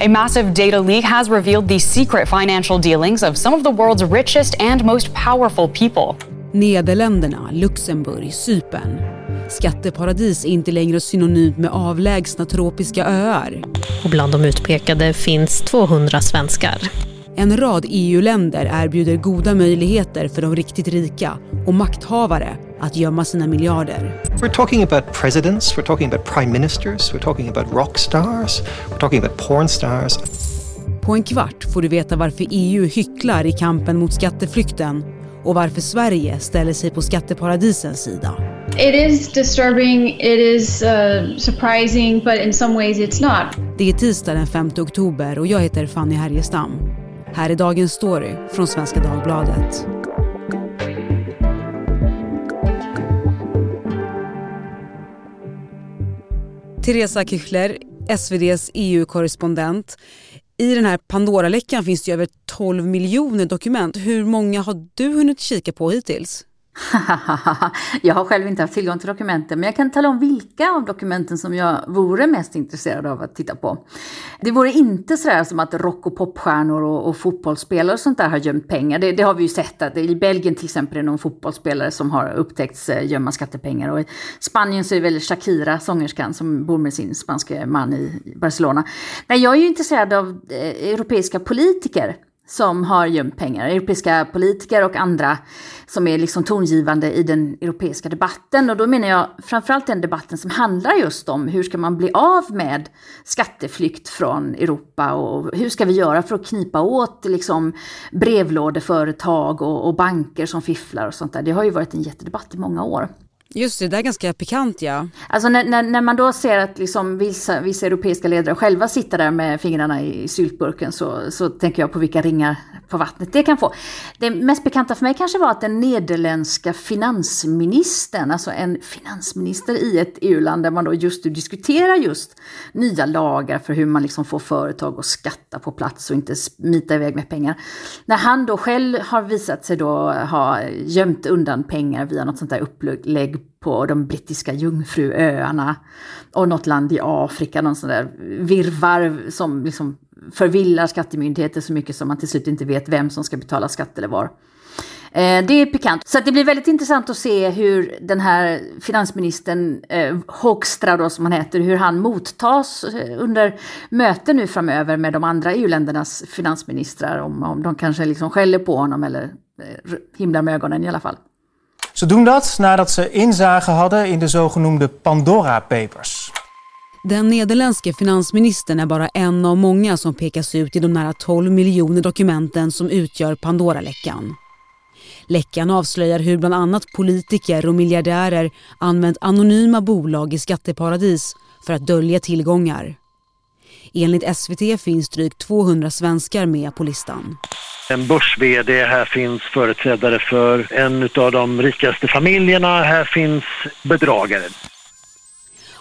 A massive data leak has revealed the secret financial dealings of some of the world's richest and most powerful people. Nederländerna, Luxemburg, Cypern. Skatteparadis är inte längre synonymt med avlägsna tropiska öar. Och bland de utpekade finns 200 svenskar. En rad EU-länder erbjuder goda möjligheter för de riktigt rika och makthavare att gömma sina miljarder. We're talking about presidents, we're talking about prime ministers, we're talking about rock stars, we're talking about porn stars. På en kvart får du veta varför EU hycklar i kampen mot skatteflykten och varför Sverige ställer sig på skatteparadisens sida. It is disturbing, it is uh, surprising, but in some ways it's not. Det är tisdag den 5 oktober och jag heter Fanny Härgestam. Här är dagens story från Svenska Dagbladet. Teresa Küchler, SVDs EU-korrespondent. I den här Pandora-läckan finns det över 12 miljoner dokument. Hur många har du hunnit kika på hittills? jag har själv inte haft tillgång till dokumenten, men jag kan tala om vilka av dokumenten som jag vore mest intresserad av att titta på. Det vore inte sådär som att rock och popstjärnor och, och fotbollsspelare och sånt där har gömt pengar. Det, det har vi ju sett att i Belgien till exempel är det någon fotbollsspelare som har upptäckts eh, gömma skattepengar och i Spanien så är det väl Shakira, sångerskan, som bor med sin spanske man i Barcelona. Nej, jag är ju intresserad av eh, europeiska politiker som har gömt pengar. Europeiska politiker och andra som är liksom tongivande i den europeiska debatten. Och då menar jag framförallt den debatten som handlar just om hur ska man bli av med skatteflykt från Europa och hur ska vi göra för att knipa åt liksom brevlådeföretag och, och banker som fifflar och sånt där. Det har ju varit en jättedebatt i många år. Just det, det är ganska pikant ja. Alltså när, när, när man då ser att liksom vissa, vissa europeiska ledare själva sitter där med fingrarna i syltburken så, så tänker jag på vilka ringar på vattnet det kan få. Det mest bekanta för mig kanske var att den nederländska finansministern, alltså en finansminister i ett EU-land där man då just nu diskuterar just nya lagar för hur man liksom får företag att skatta på plats och inte smita iväg med pengar. När han då själv har visat sig då ha gömt undan pengar via något sånt där upplägg på de brittiska jungfruöarna och något land i Afrika, någon sån där virvar som liksom förvillar skattemyndigheter så mycket som man till slut inte vet vem som ska betala skatt eller var. Eh, det är pikant. Så det blir väldigt intressant att se hur den här finansministern, eh, Hoekstra då som han heter, hur han mottas eh, under möten nu framöver med de andra EU-ländernas finansministrar. Om, om de kanske liksom skäller på honom eller eh, himlar med ögonen i alla fall. Ze doen dat nadat ze inzage hadden in de zogenoemde Pandora Papers. Den nederländske finansministern är bara en av många som pekas ut i de nära 12 miljoner dokumenten som utgör Pandora-läckan. Läckan avslöjar hur bland annat politiker och miljardärer använt anonyma bolag i skatteparadis för att dölja tillgångar. Enligt SVT finns drygt 200 svenskar med på listan. En börs-VD, här finns företrädare för en av de rikaste familjerna, här finns bedragare.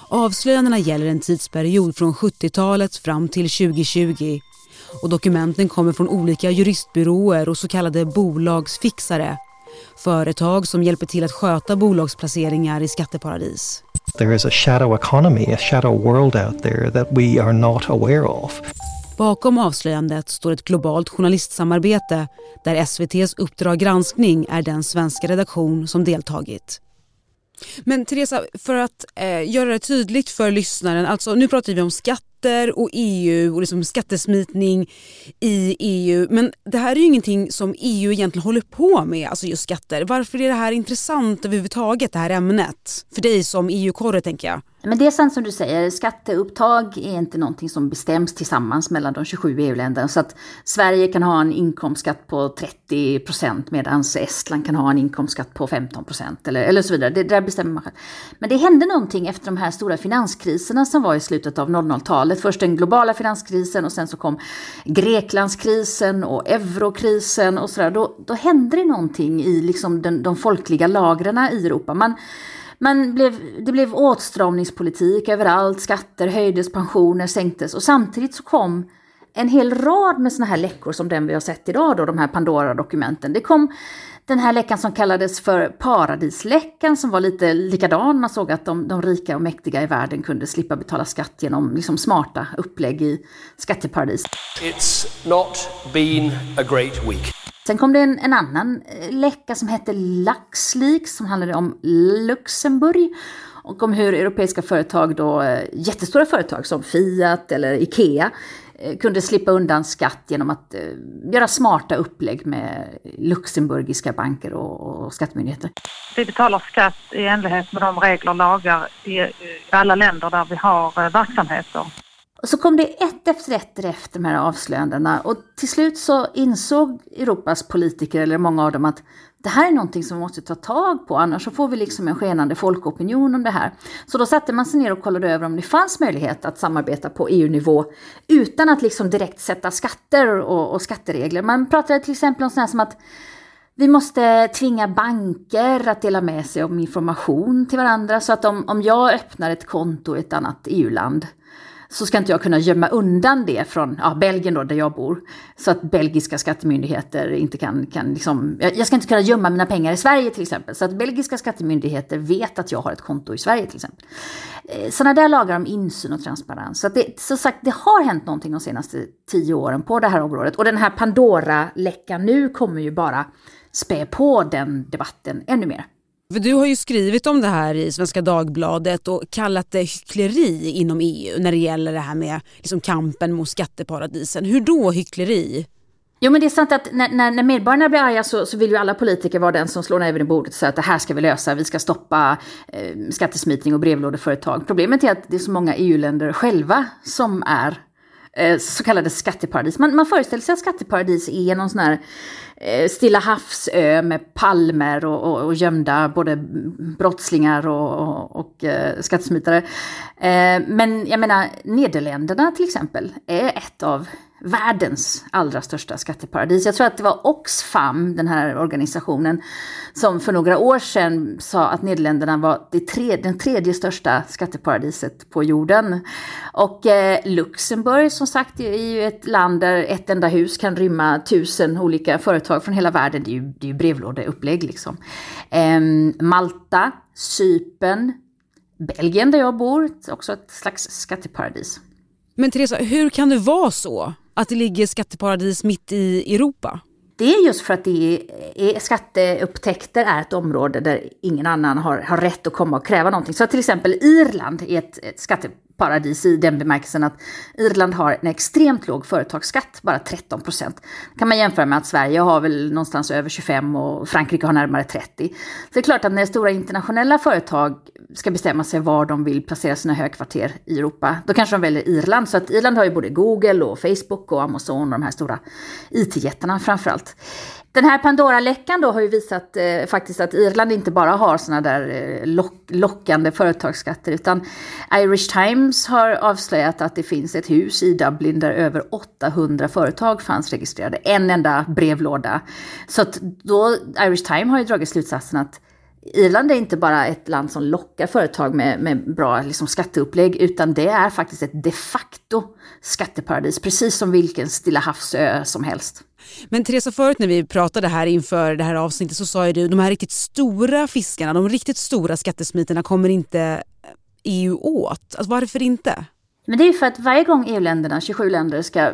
Avslöjandena gäller en tidsperiod från 70-talet fram till 2020 och dokumenten kommer från olika juristbyråer och så kallade bolagsfixare. Företag som hjälper till att sköta bolagsplaceringar i skatteparadis. There is a shadow economy, a shadow world out there that we are not aware of. Bakom avslöjandet står ett globalt journalistsamarbete där SVTs Uppdrag granskning är den svenska redaktion som deltagit. Men Teresa, för att eh, göra det tydligt för lyssnaren, alltså nu pratar vi om skatter och EU och liksom skattesmitning i EU. Men det här är ju ingenting som EU egentligen håller på med, alltså just skatter. Varför är det här intressant överhuvudtaget, det här ämnet? För dig som EU-korre tänker jag. Men det är sant som du säger, skatteupptag är inte någonting som bestäms tillsammans mellan de 27 EU-länderna. Så att Sverige kan ha en inkomstskatt på 30 procent medan Estland kan ha en inkomstskatt på 15 procent eller, eller så vidare. Det där bestämmer man själv. Men det hände någonting efter de här stora finanskriserna som var i slutet av 00-talet. Först den globala finanskrisen och sen så kom Greklandskrisen och eurokrisen och sådär. Då, då hände det någonting i liksom den, de folkliga lagren i Europa. Man, man blev, det blev åtstramningspolitik överallt, skatter höjdes, pensioner sänktes och samtidigt så kom en hel rad med sådana här läckor som den vi har sett idag då, de här Pandora-dokumenten. Det kom Den här läckan som kallades för paradisläckan som var lite likadan. Man såg att de, de rika och mäktiga i världen kunde slippa betala skatt genom liksom smarta upplägg i skatteparadis. It's not been a great week. Sen kom det en, en annan eh, läcka som hette Laxlik som handlade om Luxemburg och om hur europeiska företag då, eh, jättestora företag som Fiat eller Ikea, eh, kunde slippa undan skatt genom att göra smarta upplägg med luxemburgiska banker och, och skattemyndigheter. Vi betalar skatt i enlighet med de regler och lagar i alla länder där vi har verksamheter. Och så kom det ett efter ett efter de här avslöjandena och till slut så insåg Europas politiker, eller många av dem, att det här är någonting som vi måste ta tag på, annars så får vi liksom en skenande folkopinion om det här. Så då satte man sig ner och kollade över om det fanns möjlighet att samarbeta på EU-nivå utan att liksom direkt sätta skatter och, och skatteregler. Man pratade till exempel om sådana som att vi måste tvinga banker att dela med sig om information till varandra så att om, om jag öppnar ett konto i ett annat EU-land så ska inte jag kunna gömma undan det från ja, Belgien då, där jag bor. Så att belgiska skattemyndigheter inte kan, kan liksom, jag ska inte kunna gömma mina pengar i Sverige till exempel. Så att belgiska skattemyndigheter vet att jag har ett konto i Sverige till exempel. Eh, Sådana där lagar om insyn och transparens. Så att det, som sagt, det har hänt någonting de senaste tio åren på det här området. Och den här Pandora-läckan nu kommer ju bara spä på den debatten ännu mer. För du har ju skrivit om det här i Svenska Dagbladet och kallat det hyckleri inom EU när det gäller det här med liksom kampen mot skatteparadisen. Hur då hyckleri? Jo men det är sant att när, när, när medborgarna blir arga så, så, vill ju alla politiker vara den som slår näven i bordet och säger att det här ska vi lösa, vi ska stoppa eh, skattesmitning och brevlådeföretag. Problemet är att det är så många EU-länder själva som är eh, så kallade skatteparadis. Man, man föreställer sig att skatteparadis är någon sån här Eh, Stilla havsö med palmer och, och, och gömda både brottslingar och, och, och eh, skattesmitare. Eh, men jag menar, Nederländerna till exempel är ett av världens allra största skatteparadis. Jag tror att det var Oxfam, den här organisationen, som för några år sedan sa att Nederländerna var det tre, den tredje största skatteparadiset på jorden. Och eh, Luxemburg som sagt är ju ett land där ett enda hus kan rymma tusen olika företag från hela världen. Det är ju, det är ju brevlådeupplägg liksom. Eh, Malta, Cypern, Belgien där jag bor, också ett slags skatteparadis. Men Teresa, hur kan det vara så att det ligger skatteparadis mitt i Europa? Det är just för att det är, skatteupptäckter är ett område där ingen annan har, har rätt att komma och kräva någonting. Så till exempel Irland är ett, ett paradis i den bemärkelsen att Irland har en extremt låg företagsskatt, bara 13 procent. kan man jämföra med att Sverige har väl någonstans över 25 och Frankrike har närmare 30. Så det är klart att när stora internationella företag ska bestämma sig var de vill placera sina högkvarter i Europa, då kanske de väljer Irland. Så att Irland har ju både Google och Facebook och Amazon och de här stora IT-jättarna framförallt. Den här Pandora-läckan då har ju visat eh, faktiskt att Irland inte bara har sådana där eh, lock, lockande företagsskatter utan Irish Times har avslöjat att det finns ett hus i Dublin där över 800 företag fanns registrerade. En enda brevlåda. Så att då, Irish Times har ju dragit slutsatsen att Irland är inte bara ett land som lockar företag med, med bra liksom, skatteupplägg, utan det är faktiskt ett de facto skatteparadis, precis som vilken Stilla havsö som helst. Men Teresa, förut när vi pratade här inför det här avsnittet så sa ju du de här riktigt stora fiskarna, de riktigt stora skattesmiterna kommer inte eh, EU åt. Alltså, varför inte? Men det är ju för att varje gång EU-länderna, 27 länder, ska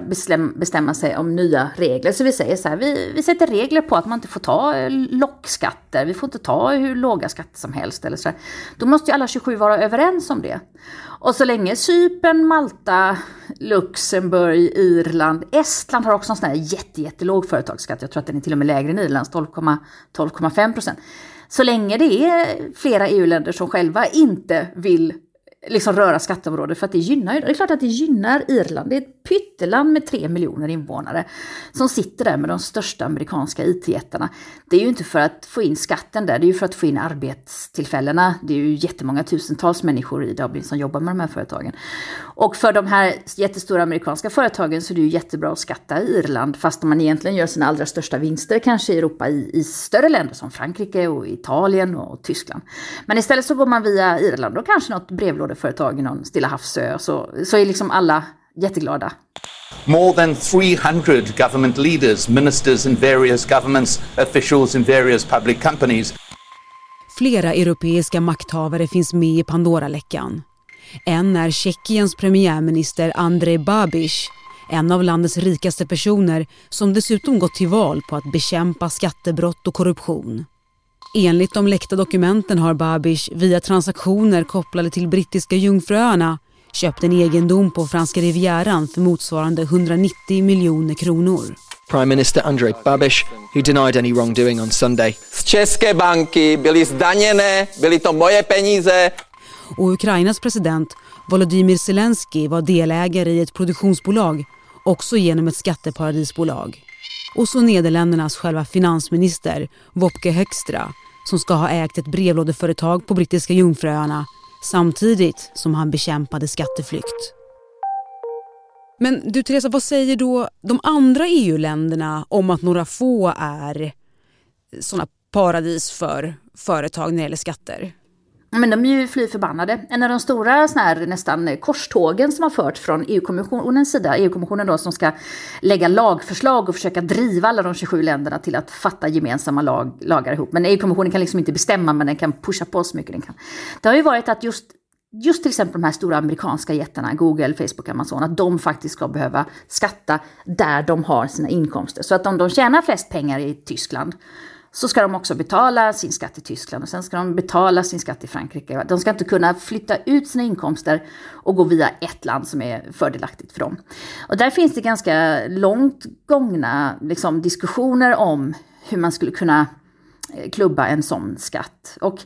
bestämma sig om nya regler, så vi säger så här, vi, vi sätter regler på att man inte får ta eh, lockskatter, vi får inte ta hur låga skatter som helst eller så här. Då måste ju alla 27 vara överens om det. Och så länge Cypern, Malta, Luxemburg, Irland, Estland har också en sån här jätte, jättelåg företagsskatt, jag tror att den är till och med lägre än Irlands, 12,5 procent. Så länge det är flera EU-länder som själva inte vill liksom röra skatteområdet för att det gynnar ju. Det är klart att det gynnar Irland. Det är ett pytteland med tre miljoner invånare som sitter där med de största amerikanska IT-jättarna. Det är ju inte för att få in skatten där, det är ju för att få in arbetstillfällena. Det är ju jättemånga tusentals människor i Dublin som jobbar med de här företagen. Och för de här jättestora amerikanska företagen så är det ju jättebra att skatta i Irland, fast man egentligen gör sina allra största vinster kanske i Europa i, i större länder som Frankrike och Italien och Tyskland. Men istället så går man via Irland och kanske något brevlåde företag i någon Stilla havsö så, så är liksom alla jätteglada. More than 300 government leaders, ministers in various governments, officials in various public companies. Flera europeiska makthavare finns med i Pandora-läckan. En är Tjeckiens premiärminister Andrej Babiš, en av landets rikaste personer som dessutom gått till val på att bekämpa skattebrott och korruption. Enligt de läckta dokumenten har Babiš via transaktioner kopplade till brittiska Jungfruöarna köpt en egendom på franska rivieran för motsvarande 190 miljoner kronor. Prime Minister Andrej Babiš, who denied any wrongdoing on Sunday. České banky byly zdaněné, byly to moje peníze. Och Ukrainas president Volodymyr Zelensky var delägare i ett produktionsbolag, också genom ett skatteparadisbolag. Och så Nederländernas själva finansminister Wopke Hoekstra som ska ha ägt ett brevlådeföretag på brittiska Jungfruöarna samtidigt som han bekämpade skatteflykt. Men du Teresa, vad säger då de andra EU-länderna om att några få är sådana paradis för företag när det gäller skatter? Men de är ju fly förbannade. En av de stora såna här, nästan korstågen som har förts från EU-kommissionens sida, EU-kommissionen då som ska lägga lagförslag och försöka driva alla de 27 länderna till att fatta gemensamma lag, lagar ihop. Men EU-kommissionen kan liksom inte bestämma men den kan pusha på så mycket den kan. Det har ju varit att just just till exempel de här stora amerikanska jättarna, Google, Facebook, Amazon, att de faktiskt ska behöva skatta där de har sina inkomster. Så att om de tjänar flest pengar i Tyskland så ska de också betala sin skatt i Tyskland och sen ska de betala sin skatt i Frankrike. De ska inte kunna flytta ut sina inkomster och gå via ett land som är fördelaktigt för dem. Och där finns det ganska långt gångna liksom, diskussioner om hur man skulle kunna eh, klubba en sån skatt. Och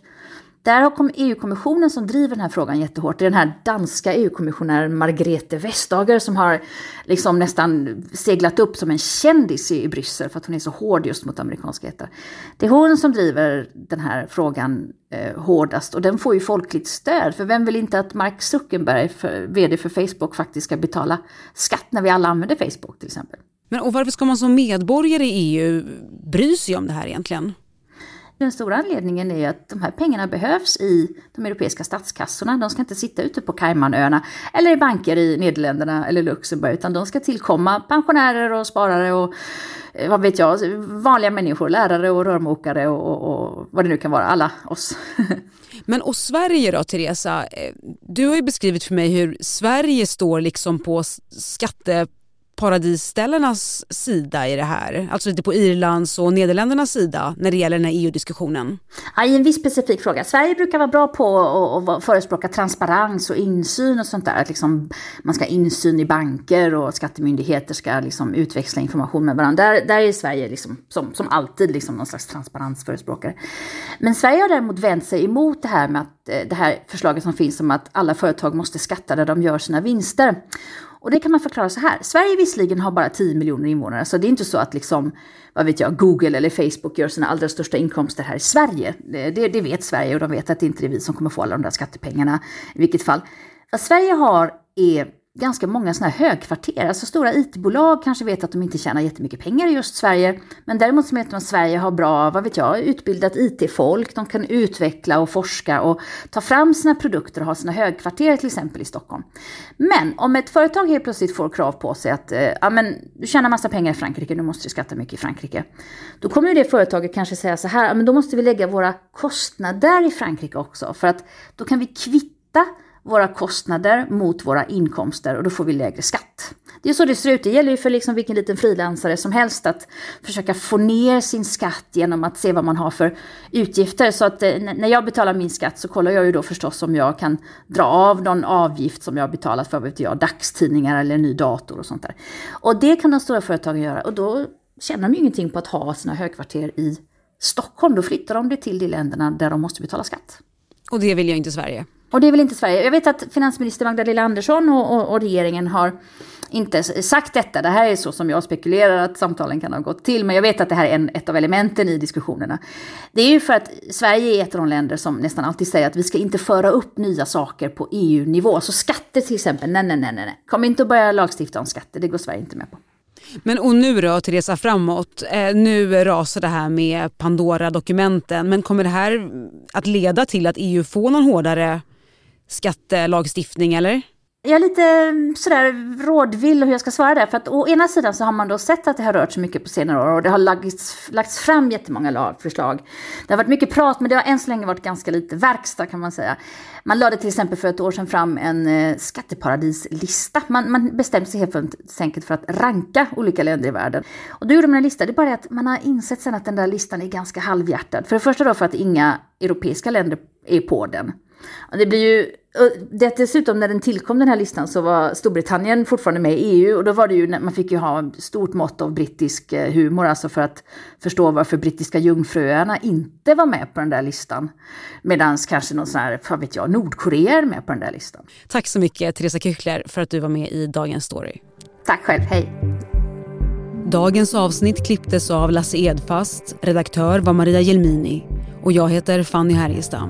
där har EU-kommissionen som driver den här frågan jättehårt, det är den här danska EU-kommissionären Margrethe Vestager som har liksom nästan seglat upp som en kändis i Bryssel för att hon är så hård just mot amerikanska jättar. Det är hon som driver den här frågan eh, hårdast och den får ju folkligt stöd. För vem vill inte att Mark Zuckerberg, för, vd för Facebook, faktiskt ska betala skatt när vi alla använder Facebook till exempel? Men och varför ska man som medborgare i EU bry sig om det här egentligen? Den stora anledningen är att de här pengarna behövs i de europeiska statskassorna. De ska inte sitta ute på Caymanöarna eller i banker i Nederländerna eller Luxemburg, utan de ska tillkomma pensionärer och sparare och eh, vad vet jag, vanliga människor, lärare och rörmokare och, och, och vad det nu kan vara, alla oss. Men och Sverige då Teresa, eh, du har ju beskrivit för mig hur Sverige står liksom på skatte paradisställenas sida i det här? Alltså lite på Irlands och Nederländernas sida när det gäller den här EU-diskussionen? Ja, i en viss specifik fråga. Sverige brukar vara bra på att förespråka transparens och insyn och sånt där. Att liksom, man ska ha insyn i banker och skattemyndigheter ska liksom utväxla information med varandra. Där, där är Sverige liksom, som, som alltid liksom någon slags transparensförespråkare. Men Sverige har däremot vänt sig emot det här med att eh, det här förslaget som finns om att alla företag måste skatta där de gör sina vinster. Och det kan man förklara så här. Sverige visserligen har bara 10 miljoner invånare, så det är inte så att liksom, vad vet jag, Google eller Facebook gör sina allra största inkomster här i Sverige. Det, det vet Sverige och de vet att det inte är vi som kommer få alla de där skattepengarna i vilket fall. Vad Sverige har är ganska många sådana här högkvarter. Alltså stora IT-bolag kanske vet att de inte tjänar jättemycket pengar i just Sverige. Men däremot så vet man att Sverige har bra, vad vet jag, utbildat IT-folk. De kan utveckla och forska och ta fram sina produkter och ha sina högkvarter till exempel i Stockholm. Men om ett företag helt plötsligt får krav på sig att eh, ja, men, du tjänar massa pengar i Frankrike, nu måste du skatta mycket i Frankrike. Då kommer ju det företaget kanske säga så här, ja, men då måste vi lägga våra kostnader i Frankrike också. För att då kan vi kvitta våra kostnader mot våra inkomster och då får vi lägre skatt. Det är så det ser ut. Det gäller ju för liksom vilken liten frilansare som helst att försöka få ner sin skatt genom att se vad man har för utgifter. Så att eh, när jag betalar min skatt så kollar jag ju då förstås om jag kan dra av någon avgift som jag har betalat för, vet jag, dagstidningar eller en ny dator och sånt där. Och det kan de stora företagen göra och då tjänar de ju ingenting på att ha sina högkvarter i Stockholm. Då flyttar de det till de länderna där de måste betala skatt. Och det vill jag inte Sverige. Och det är väl inte Sverige. Jag vet att finansminister Magdalena Andersson och, och, och, regeringen har inte sagt detta. Det här är så som jag spekulerar att samtalen kan ha gått till. Men jag vet att det här är en, ett av elementen i diskussionerna. Det är ju för att Sverige är ett av de länder som nästan alltid säger att vi ska inte föra upp nya saker på EU-nivå. Så skatter till exempel, nej, nej, nej, nej. Kom inte och börja lagstifta om skatter, det går Sverige inte med på. Men och nu då Teresa framåt, eh, nu rasar det här med Pandora-dokumenten men kommer det här att leda till att EU får någon hårdare skattelagstiftning eller? jag är lite mm, sådär rådvill hur jag ska svara där. För att å ena sidan så har man då sett att det har rört sig mycket på senare år och det har lagts, lagts fram jättemånga lagförslag. Det har varit mycket prat men det har än så länge varit ganska lite verkstad kan man säga. Man lade till exempel för ett år sedan fram en eh, skatteparadislista. Man, man bestämde sig helt enkelt för att ranka olika länder i världen. Och då gjorde man en lista, det är bara det att man har insett sen att den där listan är ganska halvhjärtad. För det första då för att inga europeiska länder är på den. Det blir ju, det, dessutom när den tillkom den här listan så var Storbritannien fortfarande med i EU och då var det ju, man fick ju ha stort mått av brittisk eh, humor alltså för att förstå varför brittiska jungfruöarna inte var med på den där listan. Medan kanske någon sån här, vad vet jag, Nordkorea är med på den där listan. Tack så mycket Teresa Kyckler för att du var med i Dagens Story. Tack själv, hej. Dagens avsnitt klipptes av Lasse Edfast, redaktör var Maria Jelmini och jag heter Fanny Härgestam.